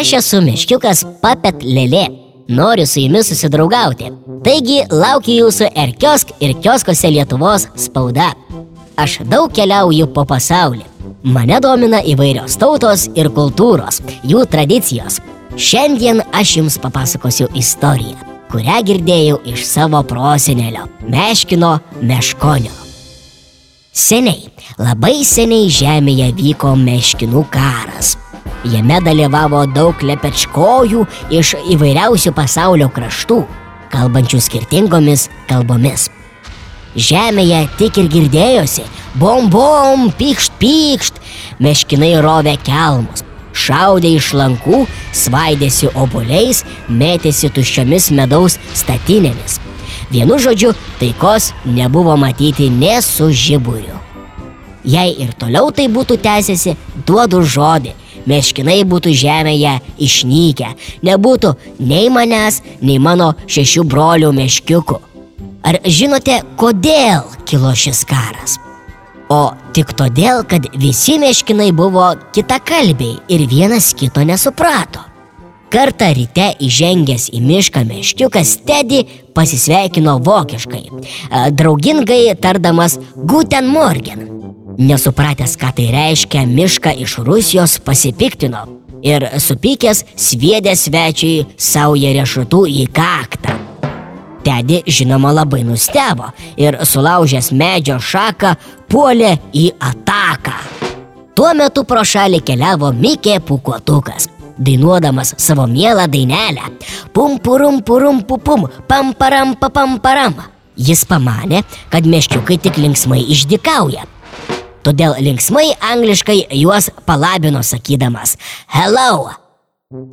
Aš esu meškiukas Papet Lelė. Noriu su jumis susidraugauti. Taigi laukiu jūsų ir kiosk ir kioskose Lietuvos spauda. Aš daug keliauju po pasaulį. Mane domina įvairios tautos ir kultūros, jų tradicijos. Šiandien aš jums papasakosiu istoriją, kurią girdėjau iš savo prosenelio - Meškino Meškonio. Seniai, labai seniai žemėje vyko Meškinų karas. Jame dalyvavo daug lepečkojų iš įvairiausių pasaulio kraštų, kalbančių skirtingomis kalbomis. Žemėje tik ir girdėjosi bom bom, pykšt pykšt, meškinai rovė kelmus, šaudė iš lankų, svaidėsi obuoliais, mėtėsi tuščiomis medaus statinėmis. Vienu žodžiu, taikos nebuvo matyti ne su žiburiu. Jei ir toliau tai būtų tęsiasi, duodu žodį, meškinai būtų žemėje išnykę, nebūtų nei manęs, nei mano šešių brolių meškiukų. Ar žinote, kodėl kilo šis karas? O tik todėl, kad visi meškinai buvo kitakalbiai ir vienas kito nesuprato. Kartą ryte įžengęs į mišką meškiukas Teddy pasisveikino vokiškai, draugingai tardamas Guten Morgen. Nesupratęs, ką tai reiškia, mišką iš Rusijos pasipiktino ir supykęs sviedė svečiui saują riešutų į kaktą. Teddy žinoma labai nustebo ir sulaužęs medžio šaką puolė į ataką. Tuo metu pro šalį keliavo Mikė Pukuotukas dainuodamas savo mielą dainelę. Pum purum purum pupum, pam param papam param. Jis pamanė, kad meškiukai tik linksmai išdikauja. Todėl linksmai angliškai juos palabino sakydamas Hello!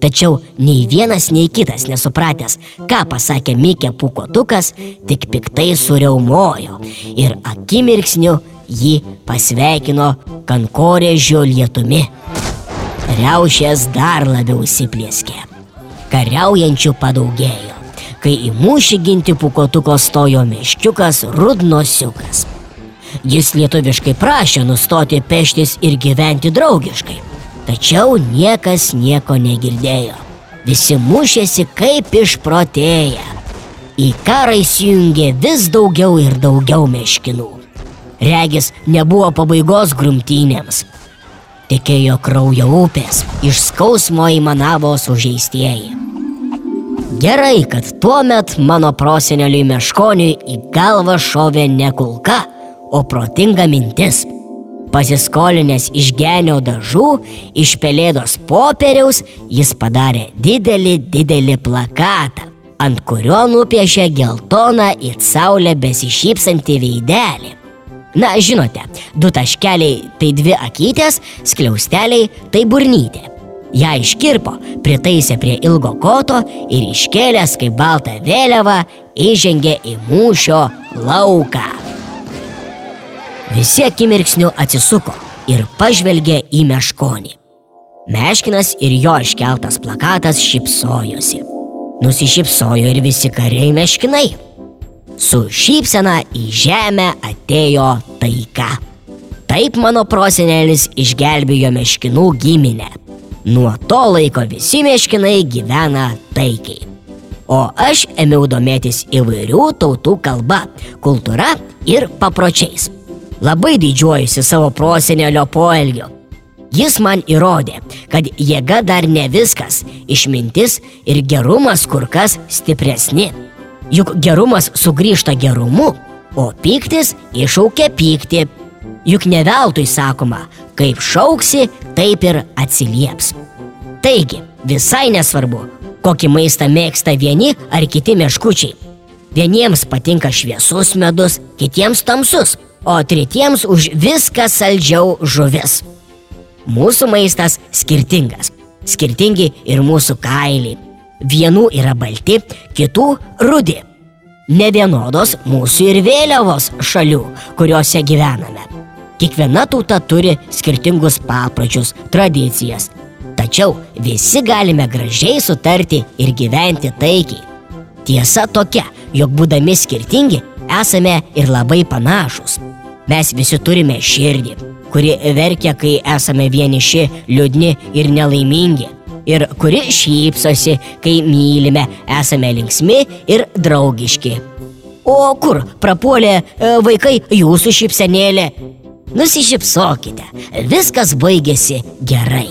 Tačiau nei vienas, nei kitas nesupratęs, ką pasakė Mikė Pukotukas, tik piktai suriaumojo ir akimirksniu jį pasveikino kankorėžio lietumi. Riaušės dar labiau įsiplėskė. Kariaujančių padaugėjo, kai į mūšį ginti pukotuko stojo meškiukas rudnosiukas. Jis lietuviškai prašė nustoti peštis ir gyventi draugiškai, tačiau niekas nieko negirdėjo. Visi mušėsi kaip išprotėję. Į karą įsijungė vis daugiau ir daugiau meškinų. Regis nebuvo pabaigos grumtynėms tekėjo kraujo upės, iš skausmo įmanavo sužeistieji. Gerai, kad tuo met mano proseneliui meškoniui į galvą šovė ne kulka, o protinga mintis. Pasiskolinęs iš genio dažų, iš pelėdos popieriaus, jis padarė didelį, didelį plakatą, ant kurio nupiešė geltoną į saulę besišypsantį veidelį. Na, žinote, du taškeliai tai dvi akytės, skliausteliai tai burnytė. Ja iškirpo, pritaisė prie ilgo koto ir iškėlęs kaip baltą vėliavą įžengė į mūšio lauką. Visi akimirksniu atsisuko ir pažvelgė į meškonį. Meškinas ir jo iškeltas plakatas šipsojosi. Nusišypsojo ir visi kariai meškinai. Su šypsena į žemę atėjo taika. Taip mano prosenelis išgelbėjo meškinų giminę. Nuo to laiko visi meškinai gyvena taikiai. O aš ėmiau domėtis įvairių tautų kalba, kultūra ir papročiais. Labai didžiuojusi savo prosenelio poelgiu. Jis man įrodė, kad jėga dar ne viskas, išmintis ir gerumas kur kas stipresni. Juk gerumas sugrįžta gerumu, o piktis iššaukia pyktį. Juk ne veltui sakoma, kaip šauksi, taip ir atsilieps. Taigi, visai nesvarbu, kokį maistą mėgsta vieni ar kiti meškučiai. Vieniems patinka šviesus medus, kitiems tamsus, o tretiems už viską saldžiau žuvis. Mūsų maistas skirtingas, skirtingi ir mūsų kailiai, Vienų yra balti, kitų rudi. Nevienodos mūsų ir vėliavos šalių, kuriuose gyvename. Kiekviena tauta turi skirtingus papročius, tradicijas. Tačiau visi galime gražiai sutarti ir gyventi taikiai. Tiesa tokia, jog būdami skirtingi, esame ir labai panašus. Mes visi turime širdį, kuri verkia, kai esame vieniši, liūdni ir nelaimingi. Ir kuri šypsosi, kai mylime, esame linksmi ir draugiški. O kur prapuolė e, vaikai jūsų šypsenėlė? Nusišypsokite, viskas baigėsi gerai.